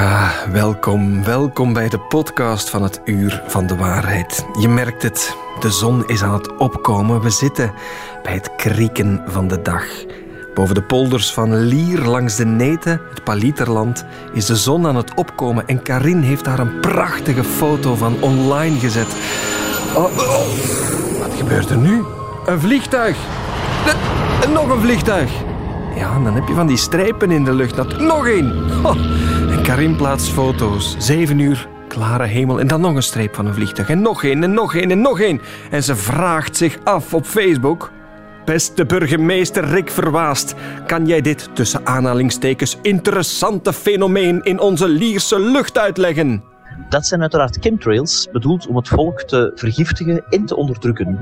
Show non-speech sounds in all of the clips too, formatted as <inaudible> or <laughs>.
Ah, welkom, welkom bij de podcast van het Uur van de Waarheid. Je merkt het, de zon is aan het opkomen. We zitten bij het krieken van de dag. Boven de polders van Lier langs de Neten, het Palieterland, is de zon aan het opkomen en Karin heeft daar een prachtige foto van online gezet. Oh. Wat gebeurt er nu? Een vliegtuig! Nog een vliegtuig! Ja, dan heb je van die strijpen in de lucht. Nog één! Karin plaatst foto's. Zeven uur, klare hemel. En dan nog een streep van een vliegtuig. En nog één, en nog één, en nog één. En ze vraagt zich af op Facebook... Beste burgemeester Rick Verwaast, kan jij dit tussen aanhalingstekens interessante fenomeen in onze Lierse lucht uitleggen? Dat zijn uiteraard chemtrails, bedoeld om het volk te vergiftigen en te onderdrukken.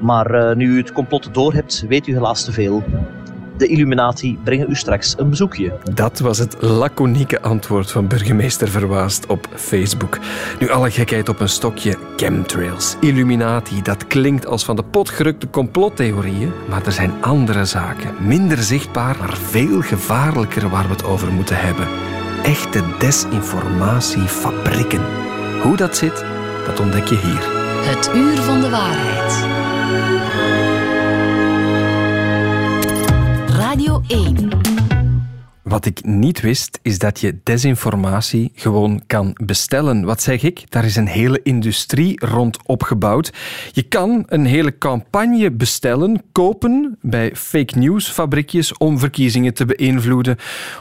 Maar eh, nu u het complot doorhebt, weet u helaas te veel. De Illuminati brengen u straks een bezoekje. Dat was het laconieke antwoord van burgemeester Verwaast op Facebook. Nu alle gekheid op een stokje, chemtrails, Illuminati, dat klinkt als van de pot gerukte complottheorieën, maar er zijn andere zaken, minder zichtbaar, maar veel gevaarlijker waar we het over moeten hebben. Echte desinformatiefabrieken. Hoe dat zit, dat ontdek je hier. Het uur van de waarheid. 1. Wat ik niet wist, is dat je desinformatie gewoon kan bestellen. Wat zeg ik? Daar is een hele industrie rond opgebouwd. Je kan een hele campagne bestellen, kopen bij fake news fabriekjes om verkiezingen te beïnvloeden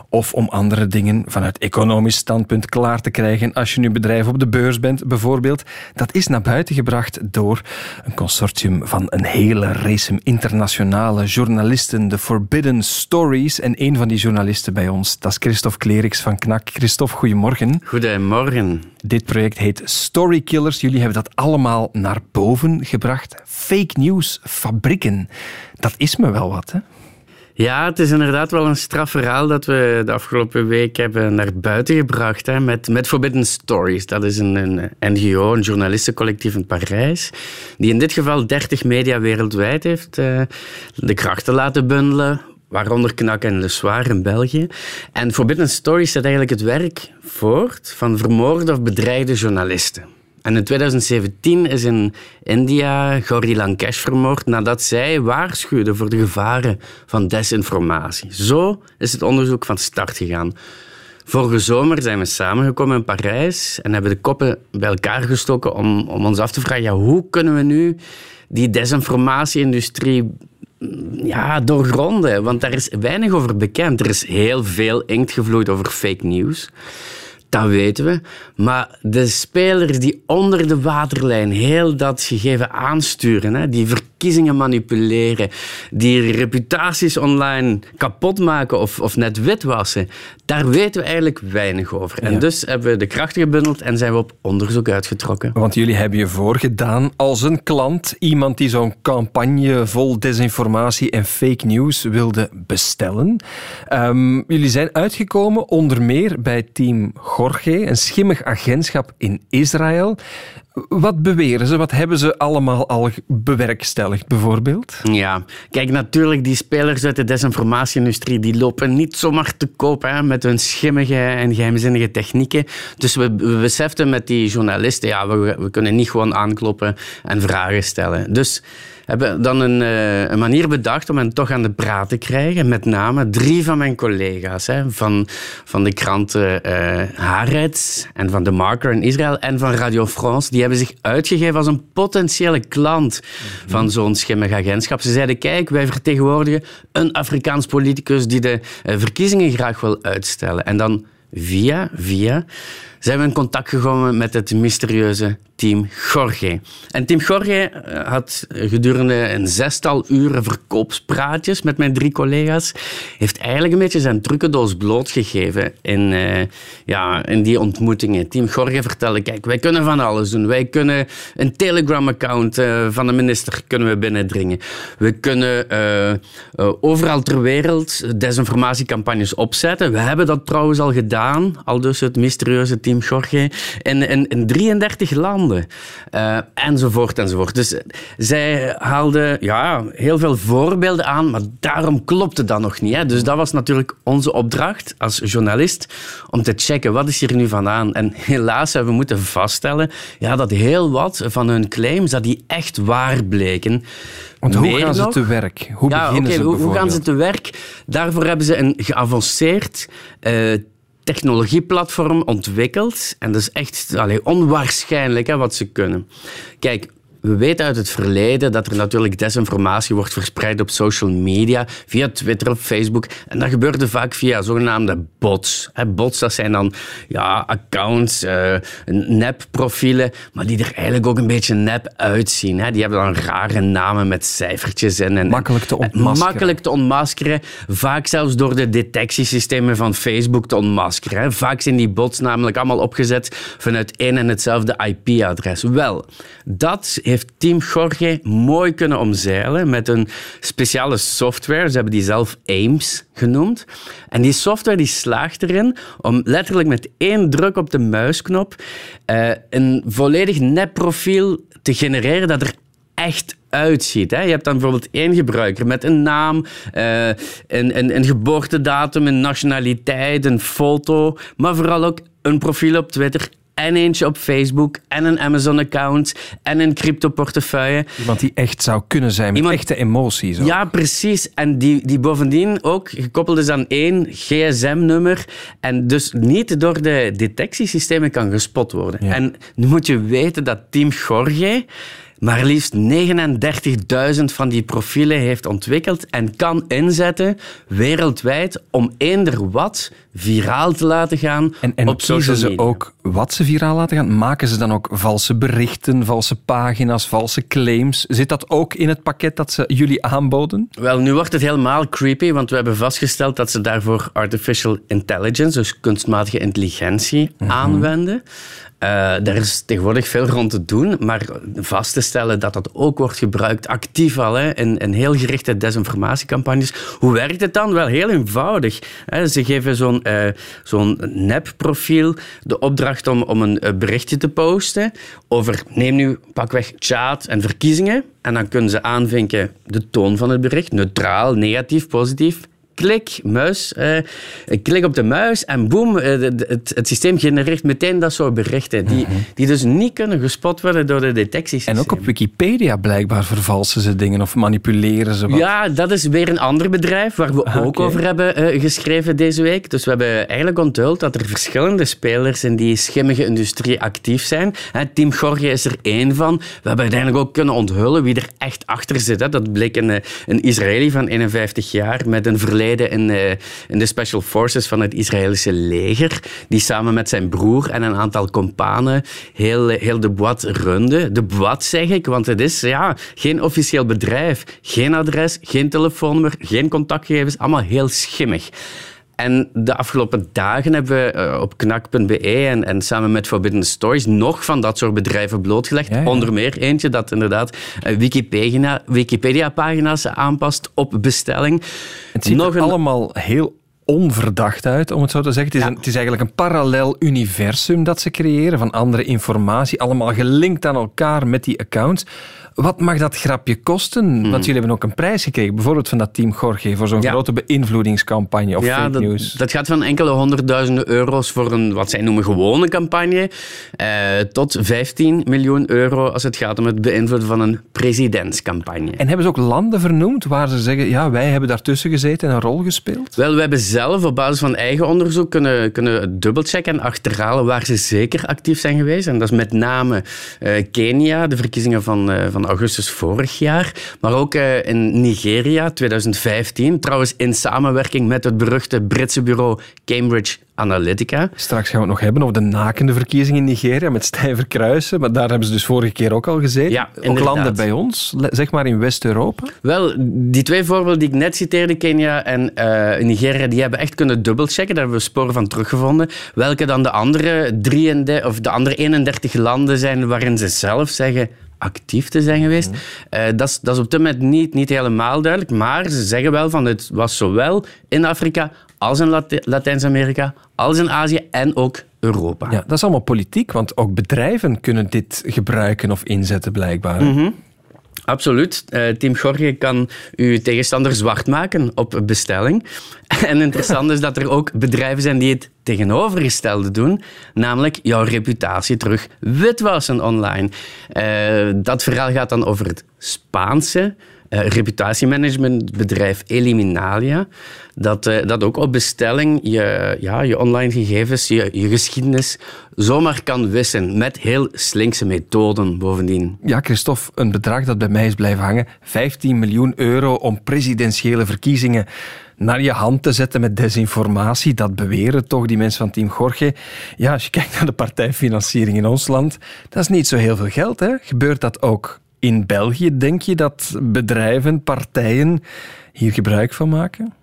of om andere dingen vanuit economisch standpunt klaar te krijgen als je nu bedrijf op de beurs bent, bijvoorbeeld. Dat is naar buiten gebracht door een consortium van een hele race internationale journalisten, de Forbidden Stories. En een van die journalisten bij ons, dat is Christophe Kleriks van KNAK. Christophe, goedemorgen. Goedemorgen. Dit project heet Story Killers. Jullie hebben dat allemaal naar boven gebracht. Fake news fabrieken. Dat is me wel wat, hè? Ja, het is inderdaad wel een straf verhaal dat we de afgelopen week hebben naar buiten gebracht. Hè, met, met Forbidden Stories. Dat is een, een NGO, een journalistencollectief in Parijs. Die in dit geval 30 media wereldwijd heeft eh, de krachten laten bundelen. Waaronder Knak en Le Soir in België. En Forbidden Stories zet eigenlijk het werk voort van vermoorde of bedreigde journalisten. En in 2017 is in India Gauri Lankesh vermoord nadat zij waarschuwde voor de gevaren van desinformatie. Zo is het onderzoek van start gegaan. Vorige zomer zijn we samengekomen in Parijs en hebben de koppen bij elkaar gestoken om, om ons af te vragen, hoe kunnen we nu die desinformatie-industrie ja, doorgronden? Want daar is weinig over bekend. Er is heel veel inkt gevloeid over fake news. Dat weten we. Maar de spelers die onder de waterlijn heel dat gegeven aansturen, hè, die verkiezingen manipuleren, die reputaties online kapot maken of, of net witwassen, daar weten we eigenlijk weinig over. En Ja. dus hebben we de krachten gebundeld en zijn we op onderzoek uitgetrokken. Want jullie hebben je voorgedaan als een klant, iemand die zo'n campagne vol desinformatie en fake news wilde bestellen. Ehm, jullie zijn uitgekomen onder meer bij team Gorge, een schimmig agentschap in Israël. Wat beweren ze? Wat hebben ze allemaal al bewerkstelligd, bijvoorbeeld? Ja, kijk, natuurlijk, die spelers uit de desinformatie-industrie, die lopen niet zomaar te koop hè, met hun schimmige en geheimzinnige technieken. Dus we, we beseften met die journalisten, ja, we, we kunnen niet gewoon aankloppen en vragen stellen. Dus hebben dan een, eh, een manier bedacht om hen toch aan de praat te krijgen. Met name drie van mijn collega's. Hè, van, van de kranten eh Haaretz en van The Marker in Israël en van Radio France. Die hebben zich uitgegeven als een potentiële klant van zo'n schimmig agentschap. Ze zeiden, kijk, wij vertegenwoordigen een Afrikaans politicus die de eh, verkiezingen graag wil uitstellen. En dan via, via zijn we in contact gekomen met het mysterieuze team Gorge. En team Gorge eh, had gedurende een zestal uren verkoopspraatjes met mijn drie collega's, heeft eigenlijk een beetje zijn trucendoos blootgegeven in, eh, ja, in die ontmoetingen. Team Gorge vertelde, kijk, wij kunnen van alles doen. Wij kunnen een Telegram-account eh, van de minister kunnen we binnendringen. We kunnen overal ter wereld desinformatiecampagnes opzetten. We hebben dat trouwens al gedaan, al dus het mysterieuze team Gorge, in, in, in 33 landen. Uh, enzovoort, enzovoort. Dus zij haalde ja, heel veel voorbeelden aan, maar daarom klopte dat nog niet. Hè. Dus dat was natuurlijk onze opdracht als journalist, om te checken, wat is hier nu vandaan? En helaas hebben we moeten vaststellen ja, dat heel wat van hun claims, dat die echt waar bleken. Want hoe gaan ze te werk? Hoe ja, beginnen ze hoe, hoe gaan ze te werk? Daarvoor hebben ze een geavanceerd uh, technologieplatform ontwikkeld. En dat is echt allee, onwaarschijnlijk hè, wat ze kunnen. Kijk, we weten uit het verleden dat er natuurlijk desinformatie wordt verspreid op social media, via Twitter of Facebook. En dat gebeurde vaak via zogenaamde bots. Bots, dat zijn dan ja, accounts, uh, nep-profielen, maar die er eigenlijk ook een beetje nep uitzien. Die hebben dan rare namen met cijfertjes. En, en makkelijk te ontmaskeren. Makkelijk te ontmaskeren. Vaak zelfs door de detectiesystemen van Facebook te ontmaskeren. Vaak zijn die bots namelijk allemaal opgezet vanuit één en hetzelfde IP-adres. Wel, dat heeft Team Jorge mooi kunnen omzeilen met een speciale software. Ze hebben die zelf AIMS genoemd. En die software die slaagt erin om letterlijk met één druk op de muisknop uh, een volledig nepprofiel te genereren dat er echt uitziet. Hè? Je hebt dan bijvoorbeeld één gebruiker met een naam, uh, een, een, een geboortedatum, een nationaliteit, een foto, maar vooral ook een profiel op Twitter en eentje op Facebook en een Amazon-account en een crypto-portefeuille. Iemand die echt zou kunnen zijn met Iemand... echte emoties. Ja, precies. En die, die bovendien ook gekoppeld is aan één gsm-nummer en dus niet door de detectiesystemen kan gespot worden. En nu moet je weten dat Team Jorge maar liefst 39.000 van die profielen heeft ontwikkeld en kan inzetten wereldwijd om eender wat viraal te laten gaan en, en op social media. ze ook wat ze viraal laten gaan? Maken ze dan ook valse berichten, valse pagina's, valse claims? Zit dat ook in het pakket dat ze jullie aanboden? Wel, nu wordt het helemaal creepy, want we hebben vastgesteld dat ze daarvoor artificial intelligence, dus kunstmatige intelligentie, mhm. aanwenden. Uh, daar is tegenwoordig veel rond te doen, maar vast te stellen dat dat ook wordt gebruikt actief al hè, in, in heel gerichte desinformatiecampagnes. Hoe werkt het dan? Wel heel eenvoudig. Hè. Ze geven zo'n uh, zo'n nep-profiel de opdracht om, om een eh, berichtje te posten over, neem nu pakweg chat en verkiezingen. En dan kunnen ze aanvinken de toon van het bericht, neutraal, negatief, positief klik, muis, eh, klik op de muis en boem, eh, het, het, systeem genereert meteen dat soort berichten. Die, mhm. die dus niet kunnen gespot worden door de detectiesysteem. En ook op Wikipedia blijkbaar vervalsen ze dingen of manipuleren ze wat. Ja, dat is weer een ander bedrijf waar we ah, ook over hebben uh, geschreven deze week. Dus we hebben eigenlijk onthuld dat er verschillende spelers in die schimmige industrie actief zijn. Team Gorge is er één van. We hebben uiteindelijk ook kunnen onthullen wie er echt achter zit. Hè. Dat bleek een, een Israëli van 51 jaar met een verleden in de, in de Special Forces van het Israëlische leger, die samen met zijn broer en een aantal kompanen heel, heel de boîte runde. De boîte zeg ik, want het is ja, geen officieel bedrijf, geen adres, geen telefoonnummer, geen contactgegevens, allemaal heel schimmig. En de afgelopen dagen hebben we eh, op knak.be en, en samen met Forbidden Stories nog van dat soort bedrijven blootgelegd. Onder meer eentje dat inderdaad eh, Wikipedia, Wikipedia-pagina's aanpast op bestelling. Het ziet nog er allemaal heel onverdacht uit, om het zo te zeggen. Het is, een, het is, eigenlijk een parallel universum dat ze creëren van andere informatie, allemaal gelinkt aan elkaar met die accounts. Wat mag dat grapje kosten? Hmm. Want jullie hebben ook een prijs gekregen, bijvoorbeeld van dat team Jorge, voor zo'n grote beïnvloedingscampagne of fake dat, news. Dat gaat van enkele honderdduizenden euro's voor een, wat zij noemen, gewone campagne, eh, tot 15 miljoen euro als het gaat om het beïnvloeden van een presidentscampagne. En hebben ze ook landen vernoemd waar ze zeggen, ja, wij hebben daartussen gezeten en een rol gespeeld? Wel, we hebben zelf op basis van eigen onderzoek kunnen, kunnen dubbelchecken en achterhalen waar ze zeker actief zijn geweest. En dat is met name uh, Kenia, de verkiezingen van, uh, van augustus vorig jaar. Maar ook uh, in Nigeria 2015. Trouwens in samenwerking met het beruchte Britse bureau Cambridge Analytica. Straks gaan we het nog hebben over de nakende verkiezingen in Nigeria met stijve kruisen. Maar daar hebben ze dus vorige keer ook al gezeten. Ja, ook landen bij ons, zeg maar in West-Europa. Wel, die twee voorbeelden die ik net citeerde, Kenia en uh, Nigeria, die hebben echt kunnen dubbelchecken. Daar hebben we sporen van teruggevonden. Welke dan de andere, 33, of de andere 31 landen zijn waarin ze zelf zeggen actief te zijn geweest. Eh, dat, is, dat is op dit moment niet, niet helemaal duidelijk, maar ze zeggen wel van het was zowel in Afrika als in Lat- Latijns-Amerika, als in Azië en ook Europa. Ja, dat is allemaal politiek, want ook bedrijven kunnen dit gebruiken of inzetten blijkbaar. Absoluut. Eh, Team Gorge kan uw tegenstander zwart maken op bestelling. <laughs> En interessant is dat er ook bedrijven zijn die het tegenovergestelde doen, namelijk jouw reputatie terug witwassen online. Eh, dat verhaal gaat dan over het Spaanse eh, reputatiemanagementbedrijf Eliminalia, dat, eh, dat ook op bestelling je, ja, je online gegevens, je, je geschiedenis zomaar kan wissen met heel slinkse methoden bovendien. Ja, Christophe, een bedrag dat bij mij is blijven hangen. 15 miljoen euro om presidentiële verkiezingen naar je hand te zetten met desinformatie. Dat beweren toch die mensen van Team Gorge. Ja, als je kijkt naar de partijfinanciering in ons land, dat is niet zo heel veel geld. Hè? Gebeurt dat ook in België? Denk je dat bedrijven, partijen hier gebruik van maken?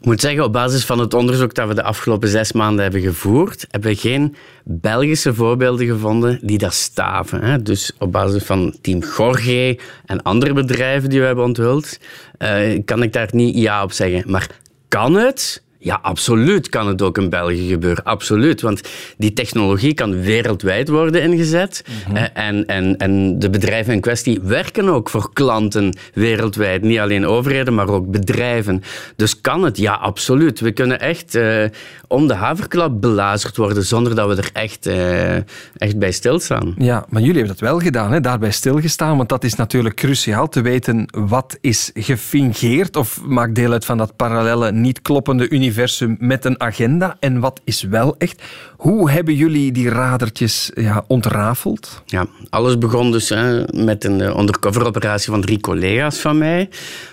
Ik moet zeggen, op basis van het onderzoek dat we de afgelopen zes maanden hebben gevoerd, hebben we geen Belgische voorbeelden gevonden die dat staven. Hè. Dus op basis van Team Gorge en andere bedrijven die we hebben onthuld, eh, kan ik daar niet ja op zeggen. Maar kan het? Ja, absoluut kan het ook in België gebeuren. Absoluut. Want die technologie kan wereldwijd worden ingezet. Eh, en, en, en de bedrijven in kwestie werken ook voor klanten wereldwijd. Niet alleen overheden, maar ook bedrijven. Dus kan het? Ja, absoluut. We kunnen echt eh, om de haverklap belazerd worden zonder dat we er echt, eh, echt bij stilstaan. Ja, maar jullie hebben dat wel gedaan, hè? daarbij stilgestaan, want dat is natuurlijk cruciaal te weten wat is gefingeerd of maakt deel uit van dat parallele, niet kloppende universum met een agenda en wat is wel echt. Hoe hebben jullie die radertjes ja, ontrafeld? Ja, alles begon dus hè, met een eh, undercover-operatie van drie collega's van mij.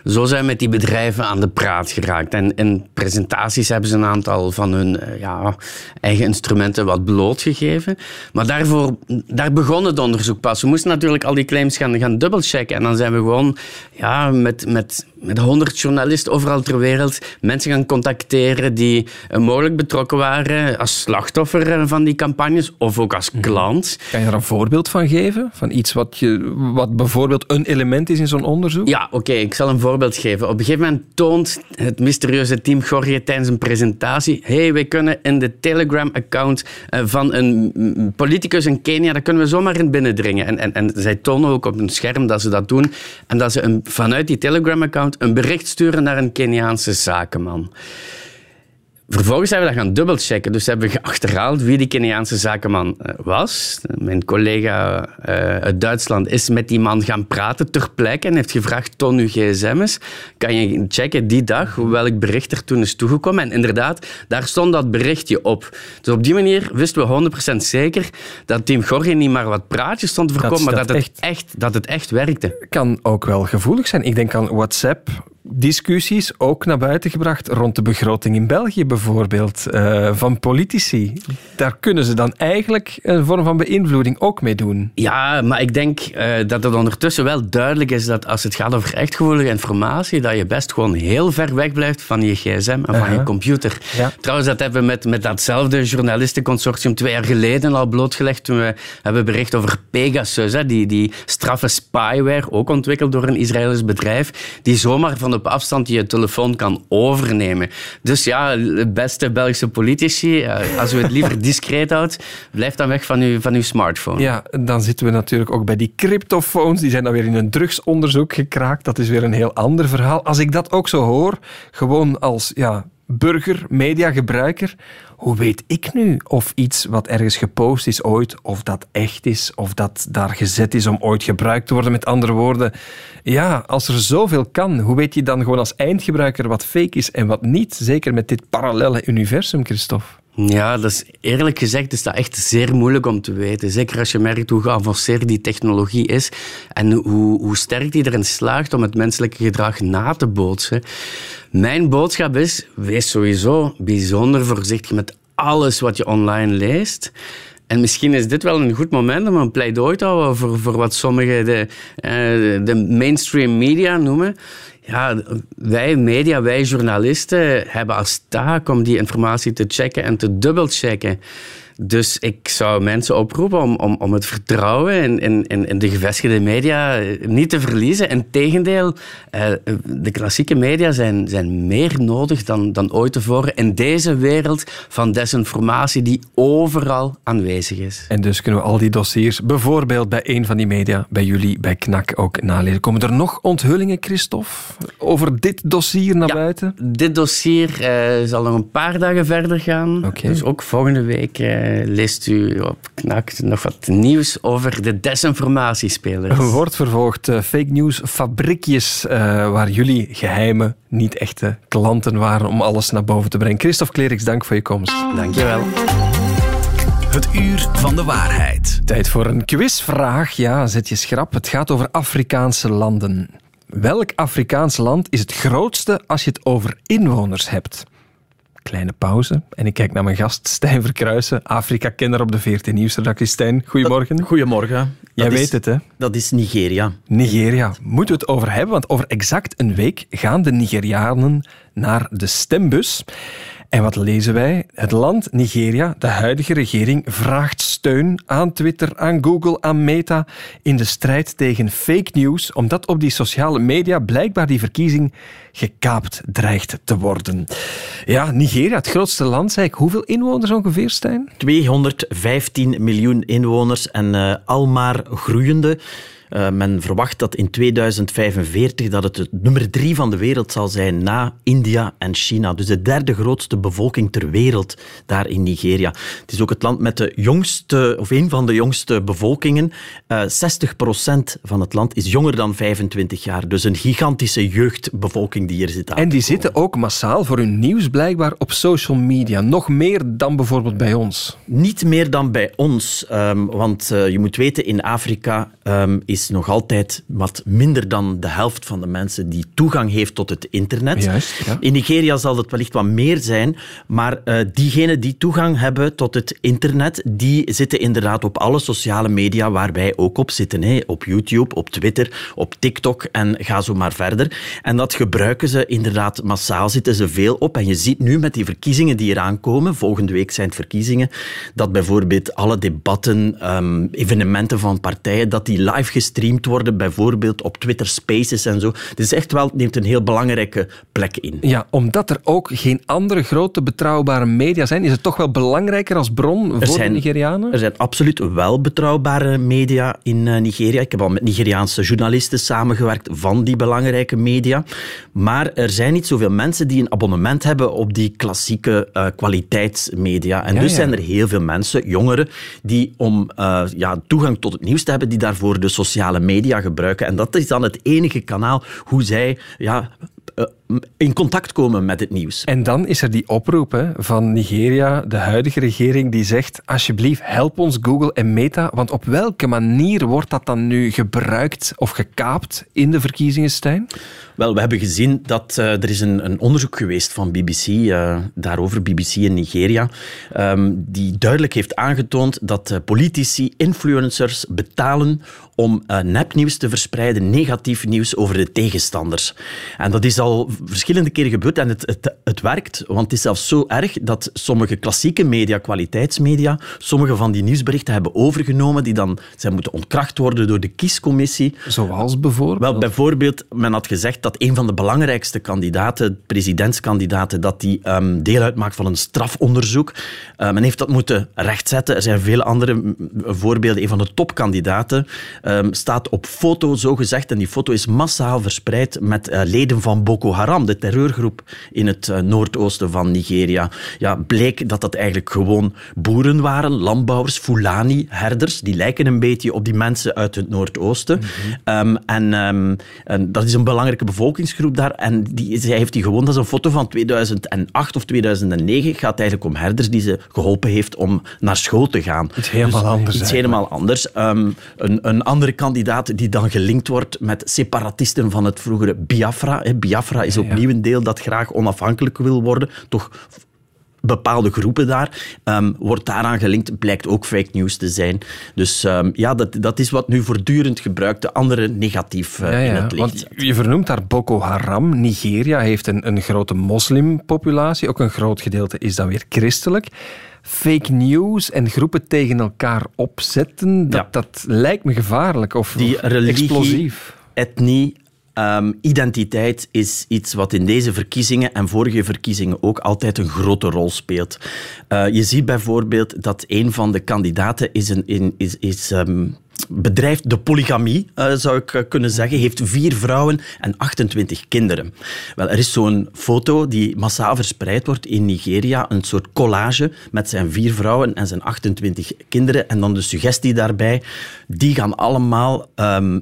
Zo zijn we met die bedrijven aan de praat geraakt. En in presentaties hebben ze een aantal van hun eh, ja, eigen instrumenten wat blootgegeven. Maar daarvoor, daar begon het onderzoek pas. We moesten natuurlijk al die claims gaan, gaan dubbelchecken. En dan zijn we gewoon ja, met, met, met honderd journalisten overal ter wereld mensen gaan contacteren die eh, mogelijk betrokken waren als slachtoffer eh, van die campagnes of ook als klant. Kan je daar een voorbeeld van geven? Van iets wat, je, wat bijvoorbeeld een element is in zo'n onderzoek? Ja, oké, ik zal een voorbeeld geven. Op een gegeven moment toont het mysterieuze team Gorge tijdens een presentatie hey, wij kunnen in de Telegram-account eh, van een mm, politicus in Kenia, daar kunnen we zomaar in binnendringen. En, en, en zij tonen ook op een scherm dat ze dat doen en dat ze een, vanuit die Telegram-account een bericht sturen naar een Keniaanse zakenman. Vervolgens hebben we dat gaan dubbelchecken. Dus hebben we achterhaald wie die Keniaanse zakenman eh, was. Mijn collega eh, uit Duitsland is met die man gaan praten ter plekke en heeft gevraagd, toon uw gsm's. Kan je checken die dag welk bericht er toen is toegekomen? En inderdaad, daar stond dat berichtje op. Dus op die manier wisten we 100% zeker dat Team Gorge niet maar wat praatjes stond te voorkomen, maar dat dat het echt- echt, dat het echt werkte. Kan ook wel gevoelig zijn. Ik denk aan WhatsApp. Discussies ook naar buiten gebracht rond de begroting in België bijvoorbeeld, eh, van politici. Daar kunnen ze dan eigenlijk een vorm van beïnvloeding ook mee doen. Ja, maar ik denk eh, dat het ondertussen wel duidelijk is dat als het gaat over echt gevoelige informatie, dat je best gewoon heel ver weg blijft van je gsm en van je computer. Ja. Trouwens, dat hebben we met, met datzelfde journalistenconsortium twee jaar geleden al blootgelegd toen we hebben bericht over Pegasus, hè, die, die straffe spyware, ook ontwikkeld door een Israëlisch bedrijf, die zomaar van op afstand je telefoon kan overnemen. Dus ja, beste Belgische politici, eh, als u het liever <laughs> discreet houdt, blijf dan weg van uw, van uw smartphone. Ja, dan zitten we natuurlijk ook bij die cryptofoons. Die zijn dan weer in een drugsonderzoek gekraakt. Dat is weer een heel ander verhaal. Als ik dat ook zo hoor, gewoon als ja, burger, mediagebruiker, hoe weet ik nu of iets wat ergens gepost is ooit, of dat echt is, of dat daar gezet is om ooit gebruikt te worden? Met andere woorden, ja, als er zoveel kan, hoe weet je dan gewoon als eindgebruiker wat fake is en wat niet? Zeker met dit parallele universum, Christophe. Ja, dat eerlijk gezegd is dat echt zeer moeilijk om te weten. Zeker als je merkt hoe geavanceerd die technologie is en hoe, hoe sterk die erin slaagt om het menselijke gedrag na te bootsen. Mijn boodschap is, wees sowieso bijzonder voorzichtig met alles wat je online leest. En misschien is dit wel een goed moment om een pleidooi te houden voor, voor wat sommigen de, eh, de mainstream media noemen. Ja, wij media, wij journalisten hebben als taak om die informatie te checken en te dubbelchecken. Dus ik zou mensen oproepen om, om, om het vertrouwen in, in, in de gevestigde media niet te verliezen. Integendeel, uh, de klassieke media zijn, zijn meer nodig dan, dan ooit tevoren in deze wereld van desinformatie die overal aanwezig is. En dus kunnen we al die dossiers bijvoorbeeld bij een van die media, bij jullie, bij KNAK ook nalezen. Komen er nog onthullingen, Christophe, over dit dossier naar buiten? Dit dossier uh, zal nog een paar dagen verder gaan. Okay. Dus ook volgende week uh, leest u op KNAK nog wat nieuws over de desinformatiespelers. Wordt vervolgd uh, fake news fabriekjes waar jullie geheime, niet echte klanten waren om alles naar boven te brengen. Christophe Kleriks, dank voor je komst. Dankjewel. Het uur van de waarheid. Tijd voor een quizvraag. Ja, zet je schrap. Het gaat over Afrikaanse landen. Welk Afrikaans land is het grootste als je het over inwoners hebt? Kleine pauze. En ik kijk naar mijn gast Stijn Verkruisen, Afrika-kenner op de VRT Nieuwsredactie. Stijn, goedemorgen. Goedemorgen. Jij dat weet is, het, hè? Dat is Nigeria. Nigeria. Moeten we het over hebben? Want over exact een week gaan de Nigerianen naar de stembus. En wat lezen wij? Het land Nigeria, de huidige regering, vraagt steun aan Twitter, aan Google, aan Meta in de strijd tegen fake news, omdat op die sociale media blijkbaar die verkiezing gekaapt dreigt te worden. Ja, Nigeria, het grootste land, zei ik. Hoeveel inwoners ongeveer, Stijn? 215 miljoen inwoners en uh, al maar groeiende. Uh, men verwacht dat in 2045 dat het het nummer drie van de wereld zal zijn na India en China. Dus de derde grootste bevolking ter wereld daar in Nigeria. Het is ook het land met de jongste, of een van de jongste bevolkingen. Uh, 60% van het land is jonger dan 25 jaar. Dus een gigantische jeugdbevolking die hier zit aan En die zitten ook massaal voor hun nieuws blijkbaar op social media. Nog meer dan bijvoorbeeld bij ons. Niet meer dan bij ons. Um, want uh, je moet weten, in Afrika um, is nog altijd wat minder dan de helft van de mensen die toegang heeft tot het internet. Juist, ja. In Nigeria zal dat wellicht wat meer zijn, maar uh, diegenen die toegang hebben tot het internet, die zitten inderdaad op alle sociale media waar wij ook op zitten. Hè. Op YouTube, op Twitter, op TikTok en ga zo maar verder. En dat gebruiken ze inderdaad massaal, zitten ze veel op. En je ziet nu met die verkiezingen die eraan komen, volgende week zijn het verkiezingen, dat bijvoorbeeld alle debatten, um, evenementen van partijen, dat die live gestreamd worden, bijvoorbeeld op Twitter Spaces en zo. Het is echt wel, neemt een heel belangrijke plek in. Ja, omdat er ook geen andere grote betrouwbare media zijn, is het toch wel belangrijker als bron voor zijn, de Nigerianen? Er zijn absoluut wel betrouwbare media in uh, Nigeria. Ik heb al met Nigeriaanse journalisten samengewerkt van die belangrijke media. Maar er zijn niet zoveel mensen die een abonnement hebben op die klassieke uh, kwaliteitsmedia. En Ja, dus ja. zijn er heel veel mensen, jongeren, die om uh, ja, toegang tot het nieuws te hebben, die daarvoor de sociale media gebruiken. En dat is dan het enige kanaal hoe zij ja, in contact komen met het nieuws. En dan is er die oproep hè, van Nigeria, de huidige regering, die zegt alsjeblieft help ons Google en Meta, want op welke manier wordt dat dan nu gebruikt of gekaapt in de verkiezingen, Stijn? Wel, we hebben gezien dat uh, er is een, een onderzoek geweest van BBC, uh, daarover BBC in Nigeria, um, die duidelijk heeft aangetoond dat uh, politici, influencers betalen om nepnieuws te verspreiden, negatief nieuws over de tegenstanders. En dat is al verschillende keren gebeurd en het, het, het werkt, want het is zelfs zo erg dat sommige klassieke media, kwaliteitsmedia, sommige van die nieuwsberichten hebben overgenomen die dan zijn moeten ontkracht worden door de kiescommissie. Zoals bijvoorbeeld? Wel, bijvoorbeeld, men had gezegd dat een van de belangrijkste kandidaten, presidentskandidaten, dat die um, deel uitmaakt van een strafonderzoek. Uh, men heeft dat moeten rechtzetten. Er zijn vele andere voorbeelden. Een van de topkandidaten um, staat op foto, zo gezegd, en die foto is massaal verspreid met uh, leden van Boko Haram, de terreurgroep in het uh, noordoosten van Nigeria. Ja, bleek dat dat eigenlijk gewoon boeren waren, landbouwers, Fulani, herders. Die lijken een beetje op die mensen uit het noordoosten. Mm-hmm. Um, en, um, en dat is een belangrijke bevolkingsgroep daar. En die, zij heeft die gewoon, dat is een foto van 2008 of 2009. Het gaat eigenlijk om herders die ze geholpen heeft om naar school te gaan. Iets helemaal dus, anders. Iets helemaal anders. Um, een, een andere kandidaat die dan gelinkt wordt met separatisten van het vroegere Biafra. Hè. Biafra is opnieuw een deel dat graag onafhankelijk wil worden. Toch bepaalde groepen daar, um, wordt daaraan gelinkt, blijkt ook fake news te zijn. Dus um, ja, dat, dat is wat nu voortdurend gebruikt, de andere negatief uh, ja, ja, in het licht. Want je vernoemt daar Boko Haram. Nigeria heeft een, een grote moslimpopulatie, ook een groot gedeelte is dan weer christelijk. fake news en groepen tegen elkaar opzetten. Dat, Ja. dat lijkt me gevaarlijk of, Die religie, explosief. etnie, ehm, identiteit is iets wat in deze verkiezingen en vorige verkiezingen ook altijd een grote rol speelt. Eh, je ziet bijvoorbeeld dat een van de kandidaten is, een, in, is, is ehm, bedrijft de polygamie, eh, zou ik eh, kunnen zeggen, heeft vier vrouwen en 28 kinderen. Wel, er is zo'n foto die massaal verspreid wordt in Nigeria, een soort collage met zijn vier vrouwen en zijn 28 kinderen en dan de suggestie daarbij, die gaan allemaal ehm,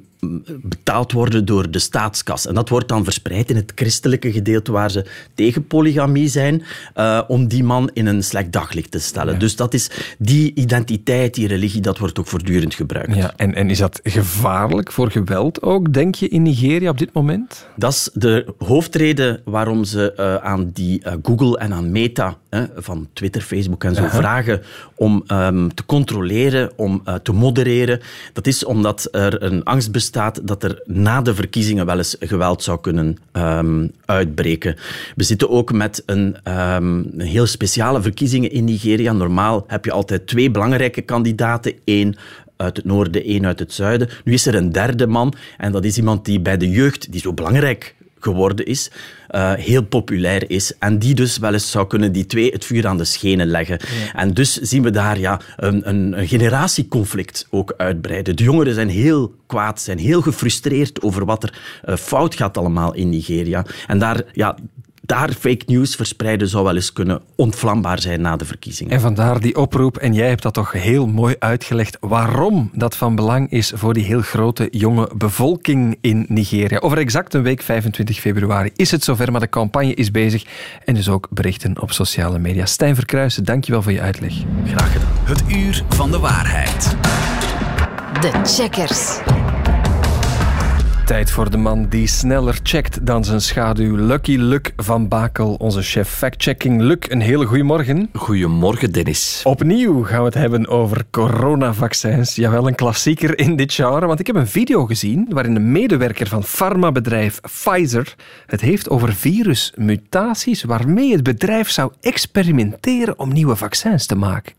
betaald worden door de staatskas. En dat wordt dan verspreid in het christelijke gedeelte waar ze tegen polygamie zijn, eh, om die man in een slecht daglicht te stellen. Dus dat is die identiteit, die religie, dat wordt ook voortdurend gebruikt. Ja, en, en is dat gevaarlijk voor geweld ook, denk je, in Nigeria op dit moment? Dat is de hoofdreden waarom ze eh, aan die eh, Google en aan Meta van Twitter, Facebook en zo vragen om ehm, te controleren, om te modereren. Dat is omdat er een angst bestaat dat er na de verkiezingen wel eens geweld zou kunnen ehm, uitbreken. We zitten ook met een, ehm, een heel speciale verkiezingen in Nigeria. Normaal heb je altijd twee belangrijke kandidaten. één uit het noorden, één uit het zuiden. Nu is er een derde man en dat is iemand die bij de jeugd, die zo belangrijk geworden is, eh, heel populair is en die dus wel eens zou kunnen die twee het vuur aan de schenen leggen. En dus zien we daar ja, een, een, een generatieconflict ook uitbreiden. De jongeren zijn heel kwaad, zijn heel gefrustreerd over wat er eh, fout gaat allemaal in Nigeria. En daar, ja, daar fake news verspreiden zou wel eens kunnen ontvlambaar zijn na de verkiezingen. En vandaar die oproep, en jij hebt dat toch heel mooi uitgelegd, waarom dat van belang is voor die heel grote jonge bevolking in Nigeria. Over exact een week, 25 februari, is het zover, maar de campagne is bezig. En dus ook berichten op sociale media. Stijn Verkruijsen, dankjewel voor je uitleg. Graag gedaan. Het uur van de waarheid. De checkers. Tijd voor de man die sneller checkt dan zijn schaduw. Lucky Luc van Bakel, onze chef fact-checking. Luc, een hele goede morgen. Goedemorgen, Dennis. Opnieuw gaan we het hebben over coronavaccins. Jawel, een klassieker in dit genre. Want ik heb een video gezien waarin een medewerker van farmabedrijf Pfizer het heeft over virusmutaties waarmee het bedrijf zou experimenteren om nieuwe vaccins te maken.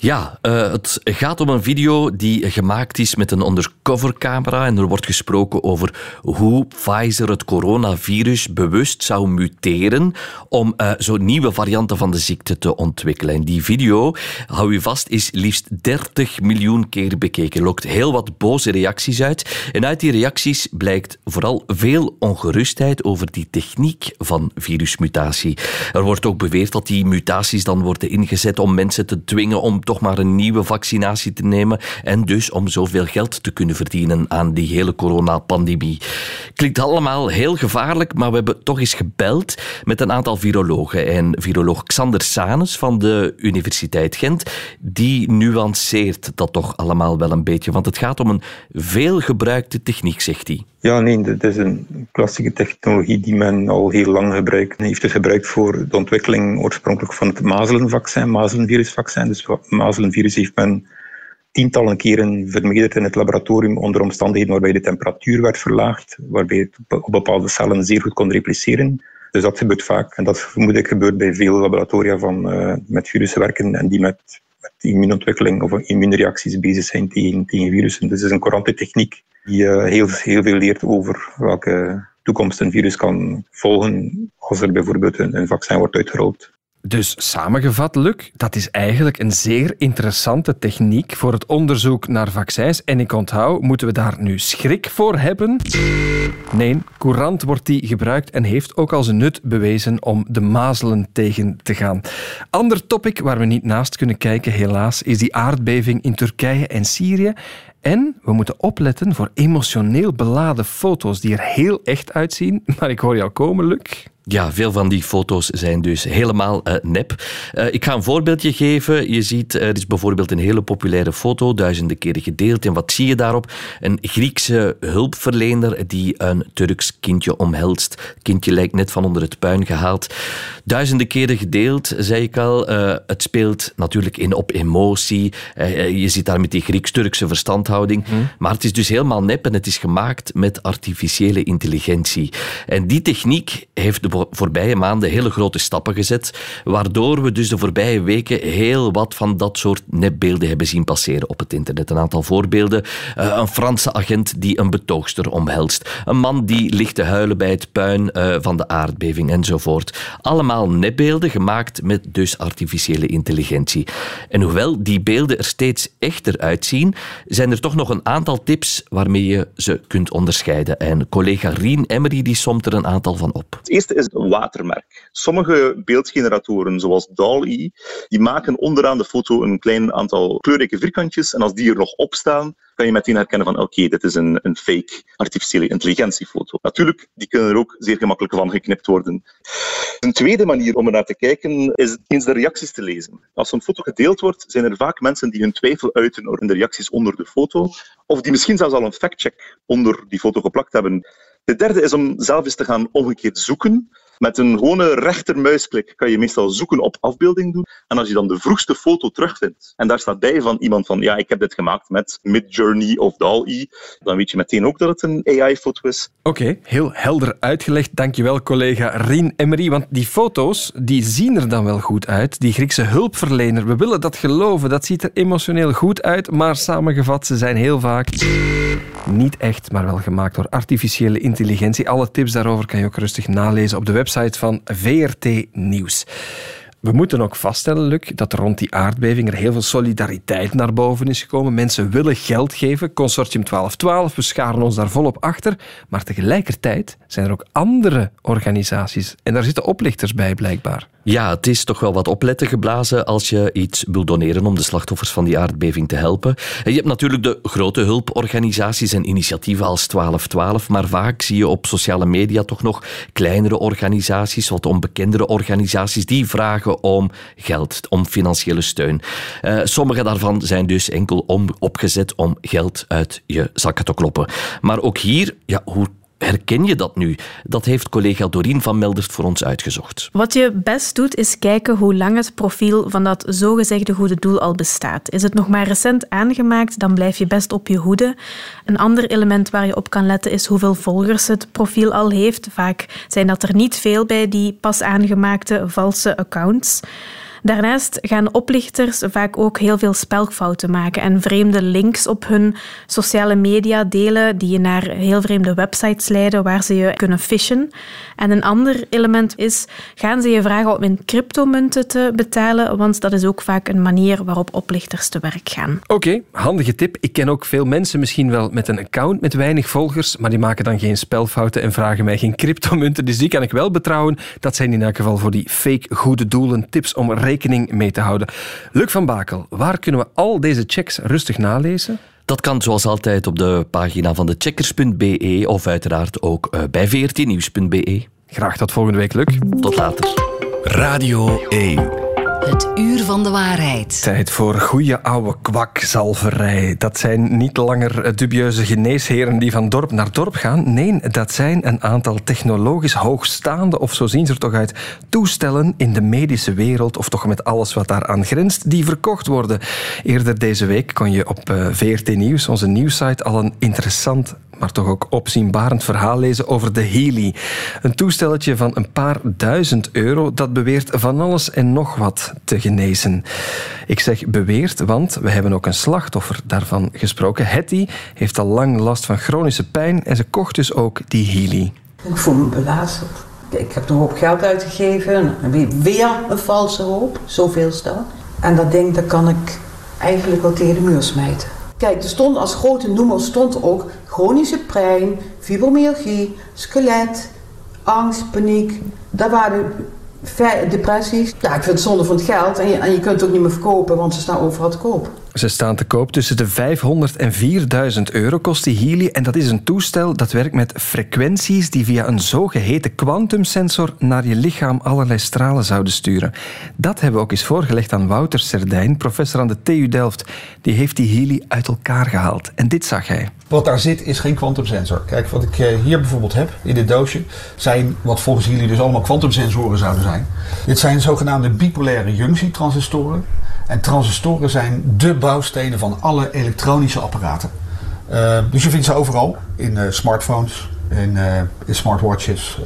Ja, eh, het gaat om een video die gemaakt is met een undercovercamera en er wordt gesproken over hoe Pfizer het coronavirus bewust zou muteren om eh, zo nieuwe varianten van de ziekte te ontwikkelen. En die video, hou u vast, is liefst 30 miljoen keer bekeken. Lokt heel wat boze reacties uit. En uit die reacties blijkt vooral veel ongerustheid over die techniek van virusmutatie. Er wordt ook beweerd dat die mutaties dan worden ingezet om mensen te dwingen om toch maar een nieuwe vaccinatie te nemen en dus om zoveel geld te kunnen verdienen aan die hele coronapandemie. Klinkt allemaal heel gevaarlijk, maar we hebben toch eens gebeld met een aantal virologen. En viroloog Xander Sanes van de Universiteit Gent, die nuanceert dat toch allemaal wel een beetje, want het gaat om een veelgebruikte techniek, zegt hij. Ja, nee, dit is een klassieke technologie die men al heel lang gebruikt. Heeft het gebruikt voor de ontwikkeling oorspronkelijk van het mazelenvaccin, mazelenvirusvaccin. Dus mazelenvirus heeft men tientallen keren vermeerderd in het laboratorium onder omstandigheden waarbij de temperatuur werd verlaagd, waarbij het op- bepaalde cellen zeer goed kon repliceren. Dus dat gebeurt vaak. En dat vermoed ik gebeurt bij veel laboratoria van, eh, met virussen werken en die met, met immuunontwikkeling of immuunreacties bezig zijn tegen, tegen virussen. Dus het is een courante techniek die eh, heel, heel veel leert over welke toekomst een virus kan volgen als er bijvoorbeeld een, een vaccin wordt uitgerold. Dus samengevat, Luc, dat is eigenlijk een zeer interessante techniek voor het onderzoek naar vaccins. En ik onthoud, moeten we daar nu schrik voor hebben? Nee, courant wordt die gebruikt en heeft ook al zijn nut bewezen om de mazelen tegen te gaan. Ander topic waar we niet naast kunnen kijken, helaas, is die aardbeving in Turkije en Syrië. En we moeten opletten voor emotioneel beladen foto's die er heel echt uitzien. <laughs> Maar ik hoor jou komen, Luc. Ja, veel van die foto's zijn dus helemaal eh, nep. Eh, ik ga een voorbeeldje geven. Je ziet, er is bijvoorbeeld een hele populaire foto, duizenden keren gedeeld. En wat zie je daarop? Een Griekse hulpverlener die een Turks kindje omhelst. Het kindje lijkt net van onder het puin gehaald. Duizenden keren gedeeld, zei ik al. Eh, het speelt natuurlijk in op emotie. Eh, je zit daar met die Grieks-Turkse verstandhouding. Maar het is dus helemaal nep en het is gemaakt met artificiële intelligentie. En die techniek heeft de voorbije maanden hele grote stappen gezet, waardoor we dus de voorbije weken heel wat van dat soort nepbeelden hebben zien passeren op het internet. Een aantal voorbeelden. Uh, een Franse agent die een betoogster omhelst. Een man die ligt te huilen bij het puin uh, van de aardbeving enzovoort. Allemaal nepbeelden gemaakt met dus artificiële intelligentie. En hoewel die beelden er steeds echter uitzien, zijn er toch nog een aantal tips waarmee je ze kunt onderscheiden. En collega Rien Emery die somt er een aantal van op. Het eerste is een watermerk. Sommige beeldgeneratoren, zoals DALL-E, die maken onderaan de foto een klein aantal kleurrijke vierkantjes en als die er nog op staan, kan je meteen herkennen van oké, dit is een, een fake artificiële intelligentiefoto. Natuurlijk, die kunnen er ook zeer gemakkelijk van geknipt worden. Een tweede manier om er naar te kijken is eens de reacties te lezen. Als een foto gedeeld wordt, zijn er vaak mensen die hun twijfel uiten in de reacties onder de foto, of die misschien zelfs al een factcheck onder die foto geplakt hebben. De derde is om zelf eens te gaan omgekeerd zoeken. Met een gewone rechtermuisklik kan je meestal zoeken op afbeelding doen. En als je dan de vroegste foto terugvindt, en daar staat bij van iemand van ja, ik heb dit gemaakt met Midjourney of DALL-E, dan weet je meteen ook dat het een AI-foto is. Oké, heel helder uitgelegd. Dankjewel collega Rien Emery. Want die foto's, die zien er dan wel goed uit. Die Griekse hulpverlener, we willen dat geloven. Dat ziet er emotioneel goed uit, maar samengevat, ze zijn heel vaak niet echt, maar wel gemaakt door artificiële intelligentie. Alle tips daarover kan je ook rustig nalezen op de website van VRT Nieuws. We moeten ook vaststellen, Luc, dat rond die aardbeving er heel veel solidariteit naar boven is gekomen. Mensen willen geld geven. Consortium 1212, we scharen ons daar volop achter. Maar tegelijkertijd zijn er ook andere organisaties. En daar zitten oplichters bij, blijkbaar. Ja, het is toch wel wat opletten geblazen als je iets wil doneren om de slachtoffers van die aardbeving te helpen. je hebt natuurlijk de grote hulporganisaties en initiatieven als 1212, maar vaak zie je op sociale media toch nog kleinere organisaties, wat onbekendere organisaties, die vragen om geld, om financiële steun. Uh, sommige daarvan zijn dus enkel om, opgezet om geld uit je zakken te kloppen. Maar ook hier, ja, hoe herken je dat nu? Dat heeft collega Dorien van Meldert voor ons uitgezocht. Wat je best doet, is kijken hoe lang het profiel van dat zogezegde goede doel al bestaat. Is het nog maar recent aangemaakt, dan blijf je best op je hoede. Een ander element waar je op kan letten is hoeveel volgers het profiel al heeft. Vaak zijn dat er niet veel bij die pas aangemaakte valse accounts. Daarnaast gaan oplichters vaak ook heel veel spelfouten maken en vreemde links op hun sociale media delen die je naar heel vreemde websites leiden waar ze je kunnen fishen. En een ander element is, gaan ze je vragen om in cryptomunten te betalen, want dat is ook vaak een manier waarop oplichters te werk gaan. Oké, handige tip. Ik ken ook veel mensen misschien wel met een account met weinig volgers, maar die maken dan geen spelfouten en vragen mij geen cryptomunten, dus die kan ik wel betrouwen. Dat zijn in elk geval voor die fake goede doelen tips om rekening mee te houden. Luc van Bakel, waar kunnen we al deze checks rustig nalezen? Dat kan zoals altijd op de pagina van de checkers.be of uiteraard ook eh, bij vrtnieuws.be. Graag tot volgende week, Luc. Tot later. Radio 1. Het uur van de waarheid. Tijd voor goede oude kwakzalverij. Dat zijn niet langer dubieuze geneesheren die van dorp naar dorp gaan. Nee, dat zijn een aantal technologisch hoogstaande, of zo zien ze er toch uit, toestellen in de medische wereld, of toch met alles wat daaraan grenst, die verkocht worden. Eerder deze week kon je op eh, VRT Nieuws, onze nieuwssite, al een interessant maar toch ook opzienbarend verhaal lezen over de Healy. Een toestelletje van een paar duizend euro dat beweert van alles en nog wat te genezen. Ik zeg beweert, want we hebben ook een slachtoffer daarvan gesproken. Hetty heeft al lang last van chronische pijn en ze kocht dus ook die Healy. Ik voel me belazerd. Ik heb een hoop geld uitgegeven en weer een valse hoop, zoveel staan. En dat ding dat kan ik eigenlijk wel tegen de muur smijten. Kijk, er stond als grote noemer stond ook chronische pijn, fibromyalgie, skelet, angst, paniek. Dat waren depressies. Ja, ik vind het zonde van het geld en en je kunt het ook niet meer verkopen, want ze staan overal te koop. Ze staan te koop tussen de 500 en 4000 euro kost die Healy. En dat is een toestel dat werkt met frequenties die via een zogeheten kwantumsensor naar je lichaam allerlei stralen zouden sturen. Dat hebben we ook eens voorgelegd aan Wouter Serdijn, professor aan de TU Delft. Die heeft die Healy uit elkaar gehaald. En dit zag hij. Wat daar zit is geen kwantumsensor. Kijk, wat ik eh, hier bijvoorbeeld heb in dit doosje zijn wat volgens jullie dus allemaal kwantumsensoren zouden zijn. Dit zijn zogenaamde bipolaire junctietransistoren. En transistoren zijn de bouwstenen van alle elektronische apparaten. Uh, dus je vindt ze overal. In uh, smartphones, in, uh, in smartwatches,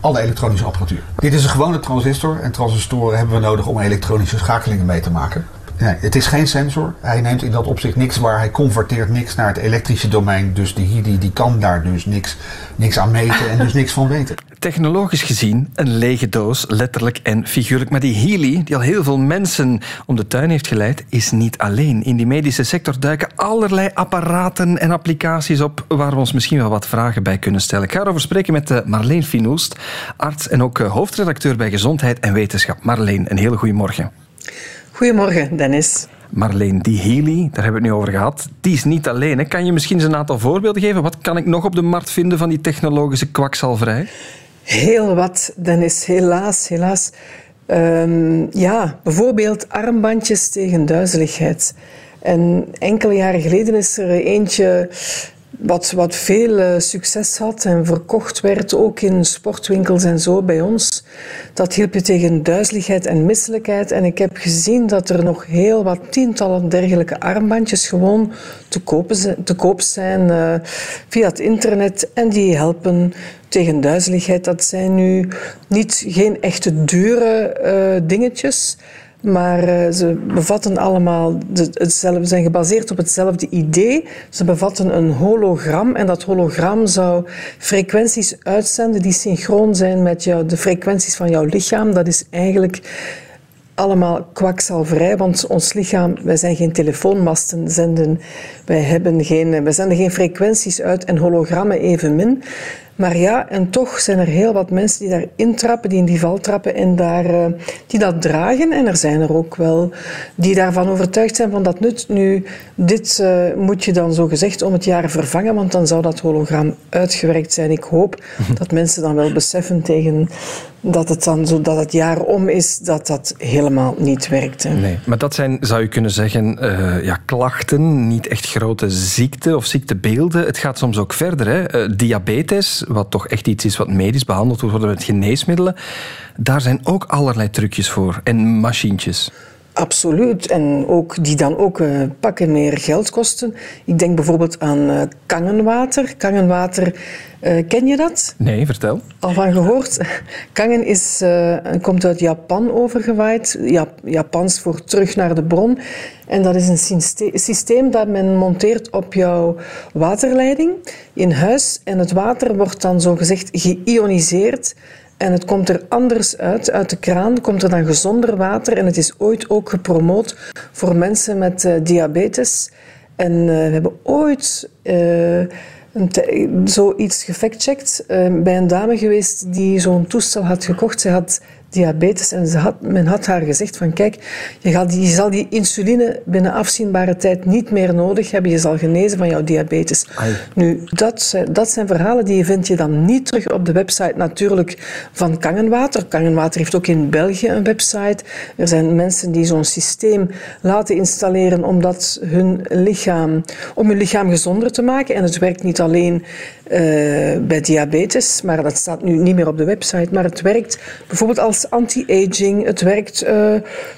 alle elektronische apparatuur. Dit is een gewone transistor en transistoren hebben we nodig om elektronische schakelingen mee te maken. Nee, het is geen sensor. Hij neemt in dat opzicht niks waar. Hij converteert niks naar het elektrische domein. Dus die HIDI die kan daar dus niks, niks aan meten en dus niks van weten. Technologisch gezien een lege doos, letterlijk en figuurlijk. Maar die Healy, die al heel veel mensen om de tuin heeft geleid, is niet alleen. In die medische sector duiken allerlei apparaten en applicaties op waar we ons misschien wel wat vragen bij kunnen stellen. Ik ga erover spreken met eh, Marleen Finoest, arts en ook eh, hoofdredacteur bij Gezondheid en Wetenschap. Marleen, een hele goede morgen. Goedemorgen, Dennis. Marleen, die Healy, daar hebben we het nu over gehad, die is niet alleen. Hè. Kan je misschien eens een aantal voorbeelden geven? Wat kan ik nog op de markt vinden van die technologische kwakzalverij? Heel wat, Dennis. Helaas, helaas. Um, ja, bijvoorbeeld armbandjes tegen duizeligheid. En enkele jaren geleden is er eentje wat, wat veel uh, succes had en verkocht werd, ook in sportwinkels en zo bij ons. Dat hielp je tegen duizeligheid en misselijkheid. En ik heb gezien dat er nog heel wat tientallen dergelijke armbandjes gewoon te, kopen, te koop zijn uh, via het internet. En die helpen tegen duizeligheid. Dat zijn nu niet, geen echte dure uh, dingetjes. Maar uh, ze bevatten allemaal hetzelfde, zijn gebaseerd op hetzelfde idee. Ze bevatten een hologram en dat hologram zou frequenties uitzenden die synchroon zijn met jou, de frequenties van jouw lichaam. Dat is eigenlijk allemaal kwakzalverij, want ons lichaam, wij zijn geen telefoonmasten zenden, wij, hebben geen, wij zenden geen frequenties uit en hologrammen evenmin. Maar ja, en toch zijn er heel wat mensen die daar intrappen, die in die val trappen en daar, uh, die dat dragen. En er zijn er ook wel die daarvan overtuigd zijn van dat nut. Nu, dit uh, moet je dan zo gezegd om het jaar vervangen, want dan zou dat hologram uitgewerkt zijn. Ik hoop <laughs> dat mensen dan wel beseffen tegen dat het dan zo dat het jaar om is, dat dat helemaal niet werkt. Nee, maar dat zijn, zou je kunnen zeggen, uh, ja, klachten, niet echt grote ziekten of ziektebeelden. Het gaat soms ook verder. Hè. Uh, diabetes, wat toch echt iets is wat medisch behandeld wordt met geneesmiddelen. Daar zijn ook allerlei trucjes voor en machientjes. Absoluut. En ook, die dan ook uh, pakken meer geld kosten. Ik denk bijvoorbeeld aan uh, kangenwater. Kangenwater, uh, ken je dat? Nee, vertel. Al van gehoord? <laughs> Kangen is, komt uit Japan overgewaaid. Jap Japans voor terug naar de bron. En dat is een systeem dat men monteert op jouw waterleiding in huis. En het water wordt dan zogezegd geïoniseerd en het komt er anders uit. Uit de kraan komt er dan gezonder water. En het is ooit ook gepromoot voor mensen met uh, diabetes. En uh, we hebben ooit uh, zoiets gefactcheckt bij een dame geweest die zo'n toestel had gekocht. Ze had diabetes. En ze had, men had haar gezegd van kijk, je, gaat, je zal die insuline binnen afzienbare tijd niet meer nodig hebben. Je zal genezen van jouw diabetes. Ai. Nu, dat, dat zijn verhalen die vind je dan niet terug op de website natuurlijk van Kangenwater. Kangenwater heeft ook in België een website. Er zijn mensen die zo'n systeem laten installeren omdat hun lichaam, om hun lichaam gezonder te maken. En het werkt niet alleen bij diabetes, maar dat staat nu niet meer op de website, maar het werkt bijvoorbeeld als anti-aging. Het werkt uh,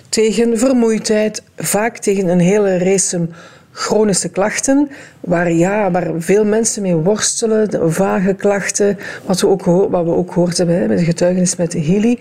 tegen vermoeidheid, vaak tegen een hele race chronische klachten, waar, ja, waar veel mensen mee worstelen, vage klachten, wat we ook, wat we ook gehoord hebben met de getuigenis met Healy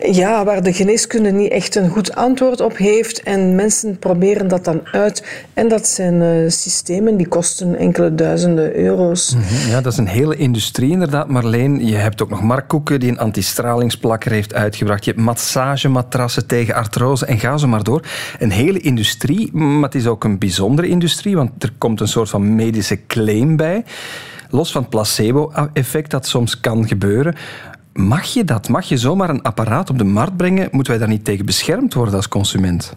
ja, waar de geneeskunde niet echt een goed antwoord op heeft. En mensen proberen dat dan uit. En dat zijn uh, systemen die kosten enkele duizenden euro's. Mm -hmm. Ja, dat is een hele industrie inderdaad, Marleen. Je hebt ook nog Mark Koeken die een antistralingsplakker heeft uitgebracht. Je hebt massagematrassen tegen artrose en ga zo maar door. Een hele industrie, maar het is ook een bijzondere industrie, want er komt een soort van medische claim bij. Los van het placebo-effect dat soms kan gebeuren. Mag je dat? Mag je zomaar een apparaat op de markt brengen? Moeten wij daar niet tegen beschermd worden als consument?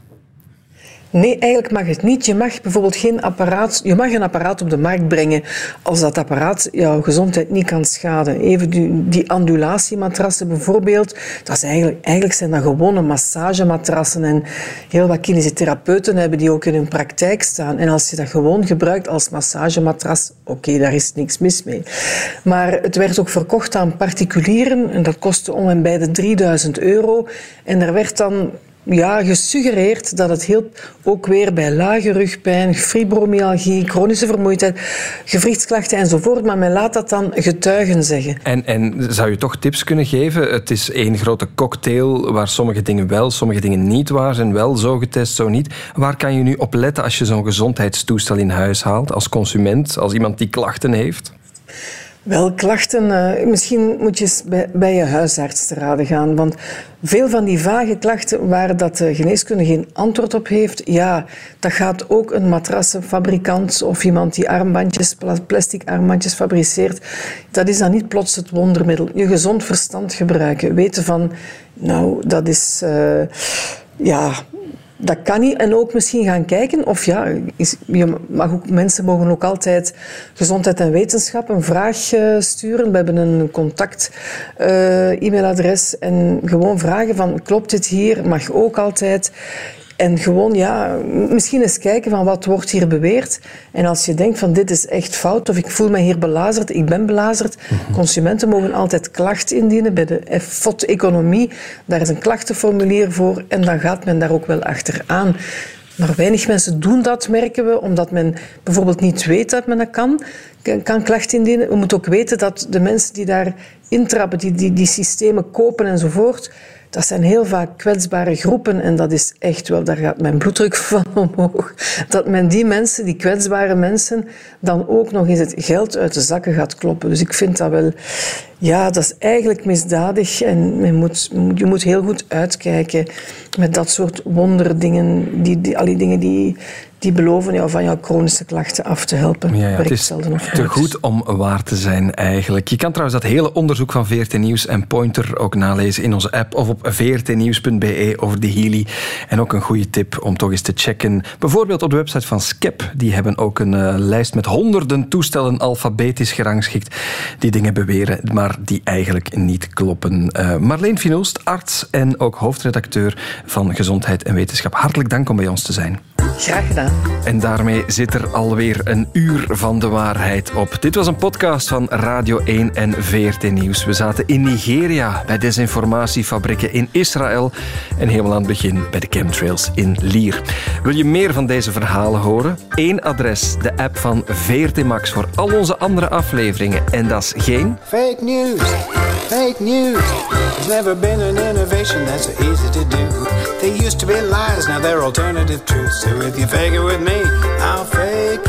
Nee, eigenlijk mag het niet. Je mag bijvoorbeeld geen apparaat, je mag een apparaat op de markt brengen als dat apparaat jouw gezondheid niet kan schaden. Even die, ondulatiematrassen bijvoorbeeld, dat is eigenlijk, eigenlijk zijn dat gewone massagematrassen en heel wat kinesitherapeuten hebben die ook in hun praktijk staan. En als je dat gewoon gebruikt als massagematras, oké, daar is niks mis mee. Maar het werd ook verkocht aan particulieren en dat kostte om en bij de 3000 euro. En er werd dan ja, gesuggereerd dat het hielp ook weer bij lage rugpijn, fibromyalgie, chronische vermoeidheid, gewrichtsklachten enzovoort. Maar men laat dat dan getuigen zeggen. En, en zou je toch tips kunnen geven? Het is één grote cocktail waar sommige dingen wel, sommige dingen niet waar zijn. Wel zo getest, zo niet. Waar kan je nu op letten als je zo'n gezondheidstoestel in huis haalt? Als consument, als iemand die klachten heeft? Wel, klachten. Uh, misschien moet je eens bij, bij, je huisarts te raden gaan. Want veel van die vage klachten waar dat de geneeskunde geen antwoord op heeft, ja, dat gaat ook een matrassenfabrikant of iemand die armbandjes, plastic armbandjes fabriceert. Dat is dan niet plots het wondermiddel. Je gezond verstand gebruiken. Weten van, nou, dat is. Uh, ja, dat kan niet. En ook misschien gaan kijken of ja, is, je mag ook, mensen mogen ook altijd gezondheid en wetenschap een vraag uh, sturen. We hebben een contact uh, e-mailadres en gewoon vragen van klopt dit hier? Mag ook altijd. En gewoon, ja, misschien eens kijken van wat wordt hier beweerd. En als je denkt van dit is echt fout of ik voel me hier belazerd, ik ben belazerd. Mhm. Consumenten mogen altijd klachten indienen bij de FOT-economie. Daar is een klachtenformulier voor en dan gaat men daar ook wel achteraan. Maar weinig mensen doen dat, merken we, omdat men bijvoorbeeld niet weet dat men dat kan, kan klachten indienen. We moeten ook weten dat de mensen die daar intrappen, die, die die systemen kopen enzovoort, dat zijn heel vaak kwetsbare groepen en dat is echt wel, daar gaat mijn bloeddruk <laughs> van omhoog. Dat men die mensen, die kwetsbare mensen, dan ook nog eens het geld uit de zakken gaat kloppen. Dus ik vind dat wel, ja, dat is eigenlijk misdadig en men moet, je moet heel goed uitkijken met dat soort wonderdingen, die, die, al die dingen die, die beloven jou van jouw chronische klachten af te helpen. Ja, ja, het is te goed om waar te zijn eigenlijk. Je kan trouwens dat hele onderzoek van VRT Nieuws en Pointer ook nalezen in onze app of op vrtnieuws.be over de Healy. En ook een goede tip om toch eens te checken. Bijvoorbeeld op de website van Skep. Die hebben ook een uh, lijst met honderden toestellen alfabetisch gerangschikt die dingen beweren, maar die eigenlijk niet kloppen. Uh, Marleen Finoost, arts en ook hoofdredacteur van Gezondheid en Wetenschap. Hartelijk dank om bij ons te zijn. Graag gedaan. En daarmee zit er alweer een uur van de waarheid op. Dit was een podcast van Radio 1 en VRT Nieuws. We zaten in Nigeria bij desinformatiefabrieken in Israël en helemaal aan het begin bij de chemtrails in Lier. Wil je meer van deze verhalen horen? Eén adres, de app van VRT Max voor al onze andere afleveringen. En dat is geen... Fake news, fake news. There's never been an innovation that's so easy to do. They used to be lies, now they're alternative truths. So if you fake it with me, I'll fake